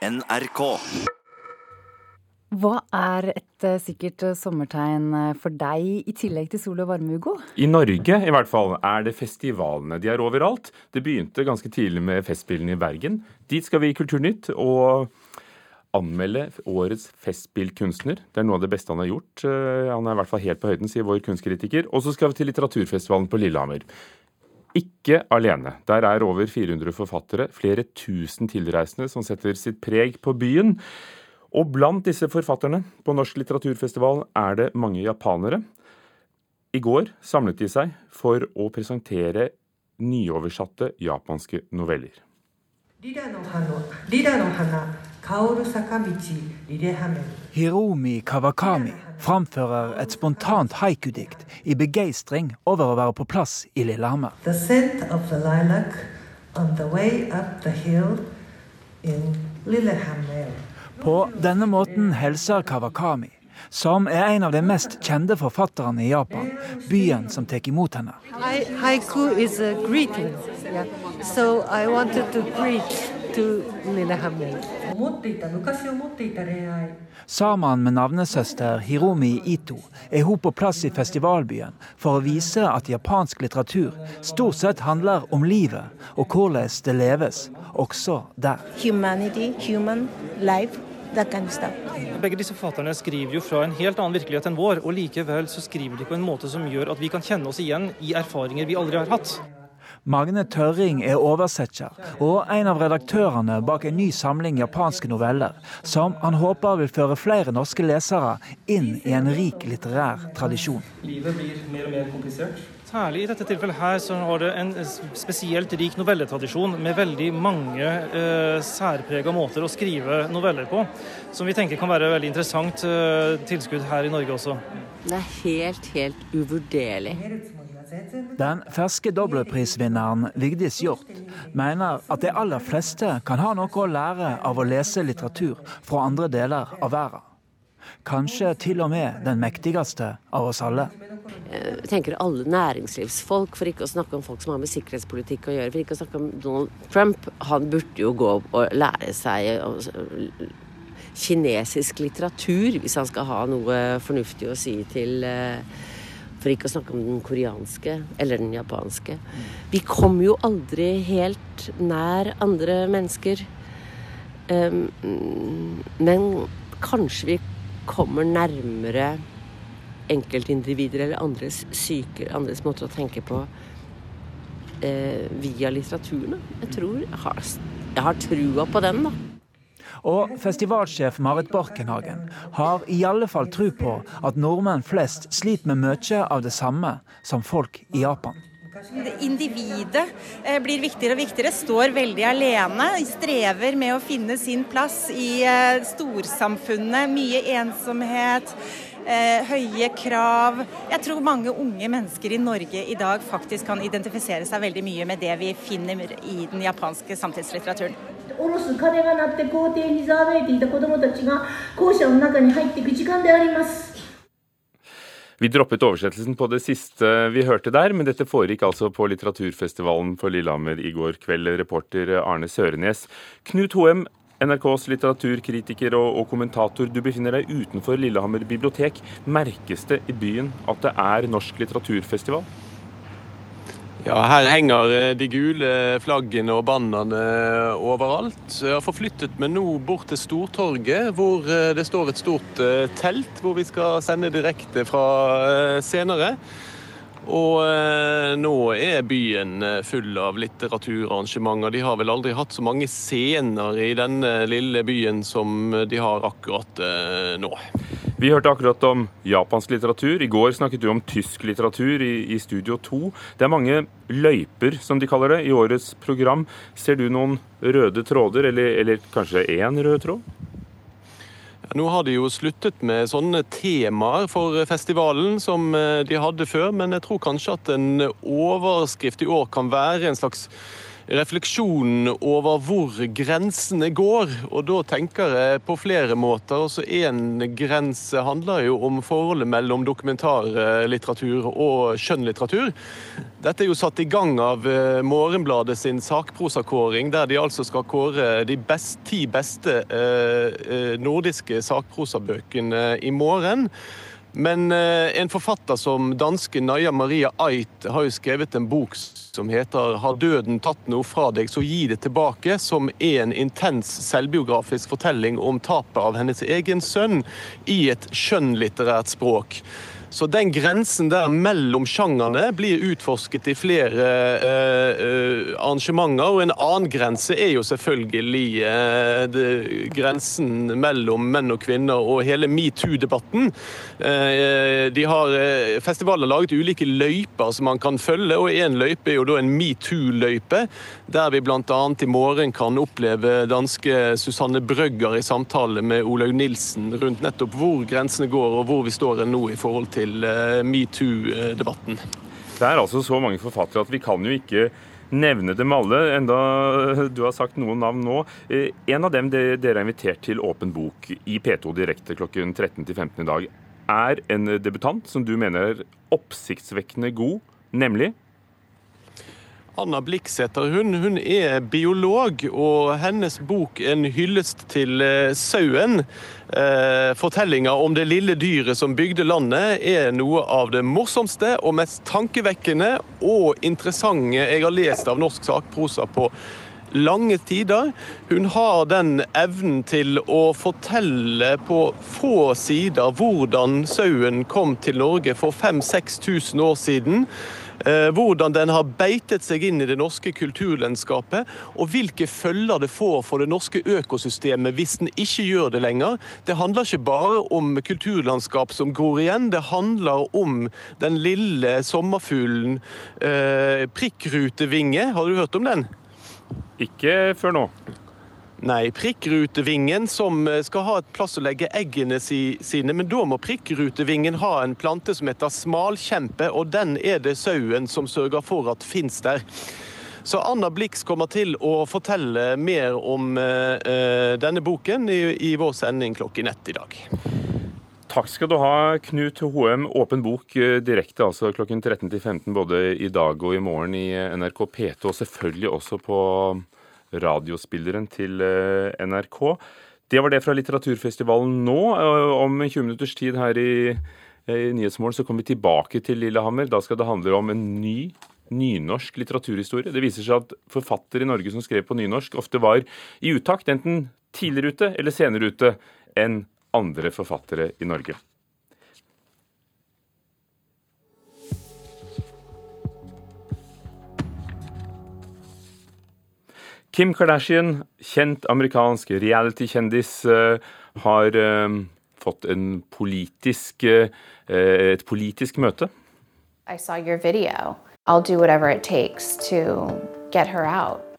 NRK. Hva er et eh, sikkert eh, sommertegn eh, for deg, i tillegg til sol og varme, Hugo? I Norge i hvert fall er det festivalene. De er overalt. Det begynte ganske tidlig med Festspillene i Bergen. Dit skal vi i Kulturnytt og anmelde årets festspillkunstner. Det er noe av det beste han har gjort. Han er i hvert fall helt på høyden, sier vår kunstkritiker. Og så skal vi til litteraturfestivalen på Lillehammer. Ikke alene. Der er over 400 forfattere, flere tusen tilreisende som setter sitt preg på byen. Og blant disse forfatterne på Norsk litteraturfestival er det mange japanere. I går samlet de seg for å presentere nyoversatte japanske noveller. Hiromi Kawakami framfører et spontant haikudikt i begeistring over å være på plass i Lillehammer. The scent of the lilac on the way up the hill in Lillehammer. På denne måten hilser Kawakami, som er en av de mest kjente forfatterne i Japan, byen som tar imot henne. Haiku is a greeting, yeah. so I wanted to greet to med navnesøster Hiromi Ito er hun på plass i festivalbyen for å vise at japansk litteratur stort sett handler om livet og hvordan det leves, også der. Humanity, human life. Begge disse forfatterne skriver jo fra en helt annen virkelighet enn vår, og likevel så skriver de på en måte som gjør at vi kan kjenne oss igjen i erfaringer vi aldri har hatt. Magne Tørring er oversetter og en av redaktørene bak en ny samling japanske noveller, som han håper vil føre flere norske lesere inn i en rik litterær tradisjon. Livet blir mer og mer komplisert. Særlig i dette tilfellet her så har det en spesielt rik novelletradisjon med veldig mange eh, særprega måter å skrive noveller på, som vi tenker kan være veldig interessant eh, tilskudd her i Norge også. Det er helt, helt uvurderlig. Den ferske dobbeltprisvinneren Vigdis Hjorth mener at de aller fleste kan ha noe å lære av å lese litteratur fra andre deler av verden. Kanskje til og med den mektigste av oss alle. Jeg eh, tenker alle næringslivsfolk, for ikke å snakke om folk som har med sikkerhetspolitikk å gjøre. For ikke å snakke om Donald Trump. Han burde jo gå og lære seg kinesisk litteratur hvis han skal ha noe fornuftig å si til eh, For ikke å snakke om den koreanske eller den japanske. Vi kommer jo aldri helt nær andre mennesker. Um, men kanskje vi kommer nærmere enkeltindivider eller andres syke, andres måter å tenke på eh, via litteraturen. Jeg tror jeg har, jeg har trua på den, da. Og festivalsjef Marit Borkenhagen har i alle fall tro på at nordmenn flest sliter med mye av det samme som folk i Japan. Individet eh, blir viktigere og viktigere, står veldig alene. Strever med å finne sin plass i eh, storsamfunnet. Mye ensomhet eh, høye krav. Jeg tror mange unge mennesker i Norge i dag faktisk kan identifisere seg veldig mye med det vi finner i den japanske samtidslitteraturen. Vi droppet oversettelsen på det siste vi hørte der, men dette foregikk altså på litteraturfestivalen på Lillehammer i går kveld. Reporter Arne Sørenes. Knut Hoem, NRKs litteraturkritiker og, kommentator, du befinner deg utenfor Lillehammer bibliotek. Merkes det i byen at det er norsk litteraturfestival? Ja, her henger eh, de gule flaggene og bannerne overalt. Jeg har forflyttet meg nå bort til Stortorget, hvor eh, det står et stort eh, telt, hvor vi skal sende direkte fra senere. Og eh, nå er byen eh, full av litteraturarrangementer. De har vel aldri hatt så mange scener i denne lille byen som de har akkurat eh, nå. Vi hørte akkurat om japansk litteratur. I går snakket du om tysk litteratur i, i Studio 2. Det er mange løyper, som de kaller det, i årets program. Ser du noen røde tråder, eller, eller kanskje én rød tråd? Nå har de jo sluttet med sånne temaer for festivalen som eh, de hadde før, men jeg tror kanskje at en overskrift i år kan være en slags refleksjonen over hvor grensene går. Og da tenker jeg på flere måter. Også én grense handler jo om forholdet mellom dokumentarlitteratur og skjønnlitteratur. Dette er jo satt i gang av eh, Morgenbladet sin sakprosakåring, der de altså skal kåre de best, ti beste eh, eh nordiske sakprosabøkene i morgen. Men eh, en forfatter som danske Naja Maria Ait har jo skrevet en bok som heter 'Har døden tatt noe fra deg, så gi det tilbake', som er en intens selvbiografisk fortelling om tapet av hennes egen sønn i et skjønnlitterært språk. Så den grensen der mellom sjangerne blir utforsket i flere eh, eh, arrangementer. Og en annen grense er jo selvfølgelig eh, det, grensen mellom menn og kvinner og hele metoo-debatten. Eh, de har eh, Festivalen har laget ulike løyper som man kan følge, og én løype er jo da en metoo-løype. Der vi bl.a. i morgen kan oppleve danske Susanne Brøgger i samtale med Olaug Nilsen rundt nettopp hvor grensene går og hvor vi står nå i forhold til til eh, metoo-debatten. Det er altså så mange forfattere at vi kan jo ikke nevne dem alle, enda du har sagt noen navn nå. Eh, en av dem dere er invitert til Åpen bok i P2 direkte klokken 13 15 i dag, er en debutant som du mener er oppsiktsvekkende god, nemlig Anna Bliksæter hun, hun, er biolog, og hennes bok 'En hyllest til eh, sauen', eh, fortellinga om det lille dyret som bygde landet, er noe av det morsomste og mest tankevekkende og interessante jeg har lest av norsk sakprosa på lange tider. Hun har den evnen til å fortelle på få sider hvordan sauen kom til Norge for 5000-6000 år siden. Eh, hvordan den har beitet seg inn i det norske kulturlandskapet, og hvilke følger det får for det norske økosystemet hvis den ikke gjør det lenger. Det handler ikke bare om kulturlandskap som gror igjen, det handler om den lille sommerfuglen prikkrutevinge. Har du hørt om den? Ikke før nå. Nei, prikkrutevingen som eh, skal ha et plass å legge eggene sine. Men da må prikkrutevingen ha en plante som heter smalkjempe, og den er det sauen som sørger for at fins der. Så Anna Blix kommer til å fortelle mer om uh, denne boken i, i, vår sending klokken ett i dag. Takk skal du ha, Knut Hoem. Åpen bok direkte altså klokken 13 til 15 både i dag og i morgen i NRK P2, og selvfølgelig også på radiospilleren til eh, NRK. Det var det fra litteraturfestivalen nå. Eh, om 20 minutters tid her i, eh, i Nyhetsmorgen så kommer vi tilbake til Lillehammer. Da skal det handle om en ny nynorsk litteraturhistorie. Det viser seg at forfattere i Norge som skrev på nynorsk, ofte var i utakt, enten tidligere ute eller senere ute enn andre forfattere i Norge. Kim Kardashian, kjent amerikansk reality-kjendis, eh, har eh, fått politisk, eh, et politisk møte. I saw your video. I'll do whatever it takes to get her out.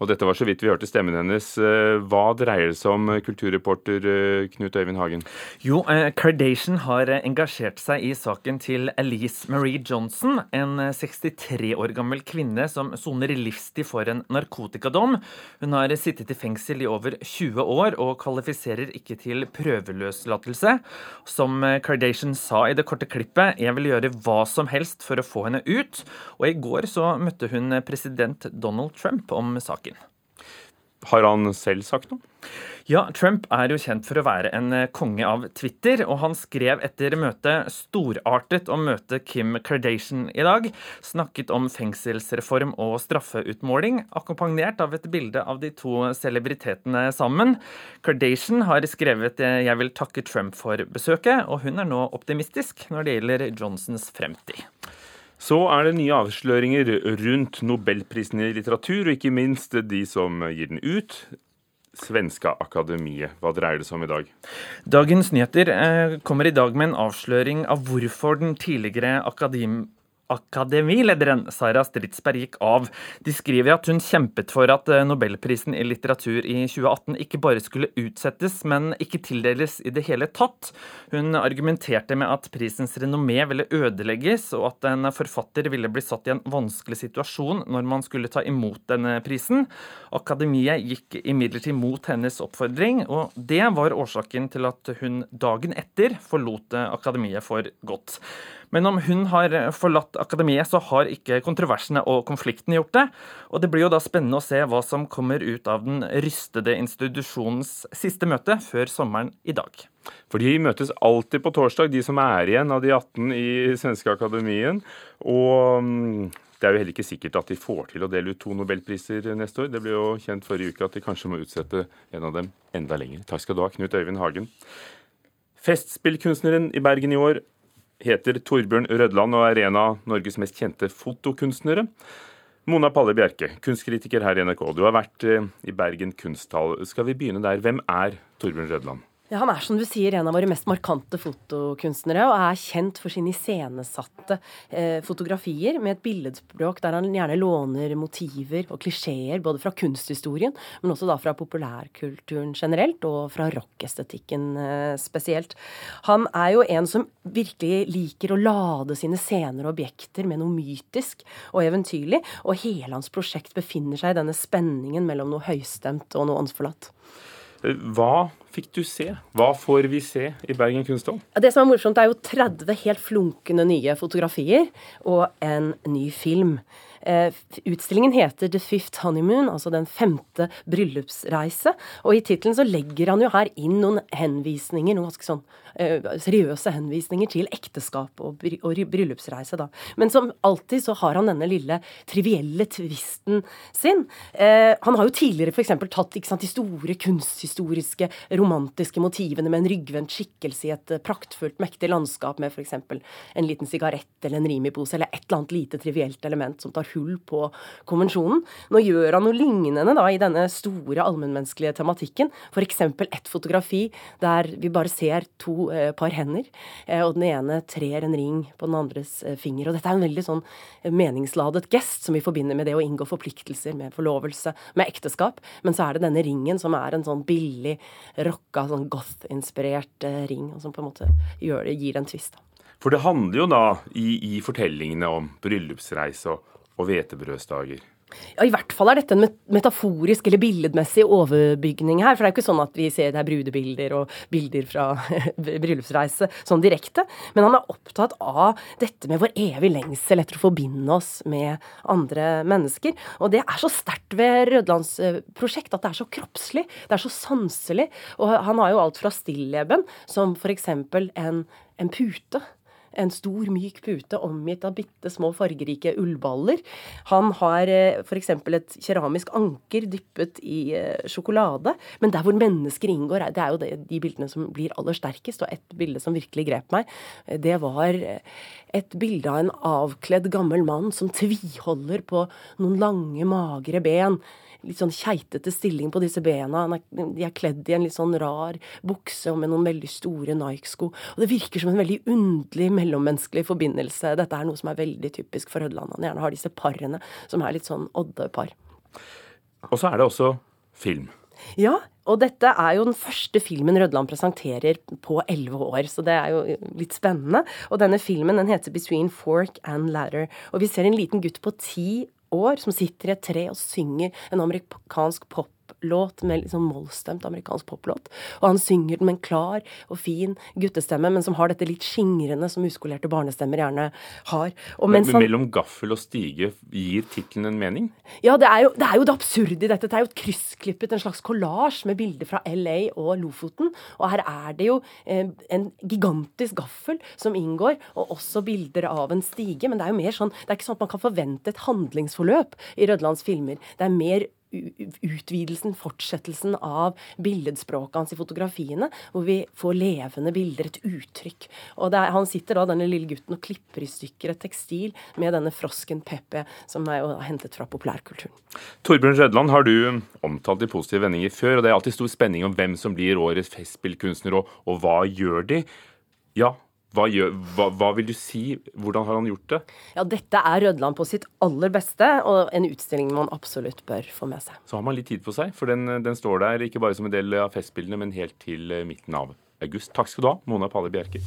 Og dette var så vidt vi hørte stemmen hennes. Eh, hva dreier det seg om, eh, kulturreporter eh, Knut Øyvind Hagen? Jo, Kardashian har engasjert seg i saken til Elise Marie Johnson, en 63 år gammel kvinne som soner livstid for en narkotikadom. Hun har sittet i fengsel i over 20 år og kvalifiserer ikke til prøveløslatelse. Som Kardashian sa i det korte klippet, jeg vil gjøre hva som helst for å få henne ut. Og i går så møtte hun president Donald Trump om saken. Har han selv sagt noe? Ja, Trump er jo kjent for å være en eh, konge av Twitter, og han skrev etter møtet storartet om møtet Kim Kardashian i dag. Snakket om fengselsreform og straffeutmåling, akkompagnert av et bilde av de to celebritetene sammen. Kardashian har skrevet eh, 'Jeg vil takke Trump for besøket', og hun er nå optimistisk når det gjelder Johnsons fremtid. Så er det nye avsløringer rundt nobelprisen i litteratur, og ikke minst de som gir den ut. Svenska Akademiet. Hva dreier det seg om i dag? Dagens Nyheter eh, kommer i dag med en avsløring av hvorfor den tidligere akadem Akademilederen Sara Stridsberg gikk av. De skriver at hun kjempet for at eh, nobelprisen i litteratur i 2018 ikke bare skulle utsettes, men ikke tildeles i det hele tatt. Hun argumenterte med at prisens renommé ville ødelegges, og at en forfatter ville bli satt i en vanskelig situasjon når man skulle ta imot denne prisen. Akademiet gikk imidlertid mot hennes oppfordring, og det var årsaken til at hun dagen etter forlot akademiet for godt. Men om hun har forlatt akademiet, så har ikke kontroversene og konflikten gjort det. Og det blir jo da spennende å se hva som kommer ut av den rystede institusjonens siste møte før sommeren i dag. For de møtes alltid på torsdag, de som er igjen av de 18 i Svenske Akademien. Og mm, det er jo heller ikke sikkert at de får til å dele ut to nobelpriser neste år. Det ble jo kjent forrige uke at de kanskje må utsette en av dem enda lenger. Takk skal du ha, Knut Øyvind Hagen. Festspillkunstneren i Bergen i år heter Torbjørn Rødland og er en av Norges mest kjente fotokunstnere. Mona Palle Bjerke, kunstkritiker her i NRK. Du har vært eh, i Bergen kunsthall. Skal vi begynne der? Hvem er Torbjørn Rødland? Ja, han er som du sier en av våre mest markante fotokunstnere, og er kjent for sine iscenesatte eh, fotografier med et billedspråk der han gjerne låner motiver og klisjeer både fra kunsthistorien, men også da fra populærkulturen generelt, og fra rockestetikken eh, spesielt. Han er jo en som virkelig liker å lade sine scener og objekter med noe mytisk og eventyrlig, og hele hans prosjekt befinner seg i denne spenningen mellom noe høystemt og noe åndsforlatt. Hva fikk du se? Hva får vi se i Bergen kunsthall? Det som er morsomt, er jo 30 helt flunkende nye fotografier og en ny film. Eh, utstillingen heter The Fifth Honeymoon, altså Den femte bryllupsreise. Og i tittelen så legger han jo her inn noen henvisninger, noen ganske sånn eh, seriøse henvisninger til ekteskap og, bry og bryllupsreise, da. Men som alltid så har han denne lille trivielle tvisten sin. Eh, han har jo tidligere f.eks. tatt sant, de store kunsthistoriske, romantiske motivene med en ryggvendt skikkelse i et praktfullt, mektig landskap med f.eks. en liten sigarett eller en Rimi-pose eller et eller annet lite trivielt element som tar hull på konvensjonen. Nå gjør han noe lignende da i denne store allmennmenneskelige tematikken. F.eks. et fotografi der vi bare ser to eh, par hender, eh, og den ene trer en ring på den andres eh, finger. Og dette er en veldig sånn eh, meningsladet gest som vi forbinder med det å inngå forpliktelser, med forlovelse, med ekteskap. Men så er det denne ringen som er en sånn billig, rocka, sånn goth-inspirert eh, ring, og som på en måte gjør gir en tvist. For det handler jo da i, i fortellingene om bryllupsreise og og hvetebrødsdager. Ja, I hvert fall er dette en metaforisk eller billedmessig overbygning her. For det er jo ikke sånn at vi ser det er brudebilder og bilder fra bryllupsreise sånn direkte. Men han er opptatt av dette med vår evige lengsel etter å forbinde oss med andre mennesker. Og det er så sterkt ved Rødlands prosjekt at det er så kroppslig. Det er så sanselig. Og han har jo alt fra stilleben, som f.eks. en, en pute en stor, myk pute omgitt av bitte små fargerike ullballer. Han har eh, f.eks. et keramisk anker dyppet i eh, sjokolade. Men der hvor mennesker inngår, det er jo de bildene som blir aller sterkest. Og et bilde som virkelig grep meg, eh, det var et bilde av en avkledd gammel mann som tviholder på noen lange, magre ben litt sånn keitete stilling på disse bena. de er kledd i en litt sånn rar bukse og med noen veldig store Nike-sko. Og det virker som en veldig underlig mellommenneskelig forbindelse. Dette er noe som er veldig typisk for Hødland. Han gjerne har disse parene som er litt sånn oddepar. Og så er det også film. Ja, og dette er jo den første filmen Rødland presenterer på elleve år, så det er jo litt spennende. Og denne filmen den heter 'Between Fork and Ladder'. Og vi ser en liten gutt på ti år som sitter i et tre og synger en amerikansk pop låt med litt sånn mollstemt amerikansk poplåt. Og han synger den med en klar og fin guttestemme, men som har dette litt skingrende som uskolerte barnestemmer gjerne har. men han, mellom gaffel og stige gir tittelen en mening? Ja, det er, jo, det er, jo, det absurde i dette. Det er jo et kryssklippet, en slags kollasj med bilder fra LA og Lofoten. Og her er det jo eh, en gigantisk gaffel som inngår, og også bilder av en stige. Men det er jo mer sånn, det er ikke sånn at man kan forvente et handlingsforløp i Rødlands filmer. Det er mer utvidelsen, fortsettelsen av billedspråket hans i fotografiene, hvor vi får levende bilder, et uttrykk. Og er, Han sitter da, denne lille gutten, og klipper i stykker et tekstil med denne frosken Pepe, som er jo hentet fra populærkulturen. Torbjørn Rødland har du omtalt i positive vendinger før, og det er alltid stor spenning om hvem som blir årets festspillkunstner, og, og hva gjør de? Ja, Hva, gjør, hva, hva, vil du si? Hvordan har han gjort det? Ja, Dette er Rødland på sitt aller beste, og en utstilling man absolutt bør få med seg. Så har man litt tid på seg, for den, den står der ikke bare som en del av festbildene, men helt til midten av august. Takk skal du ha, Mona Palle Bjerke.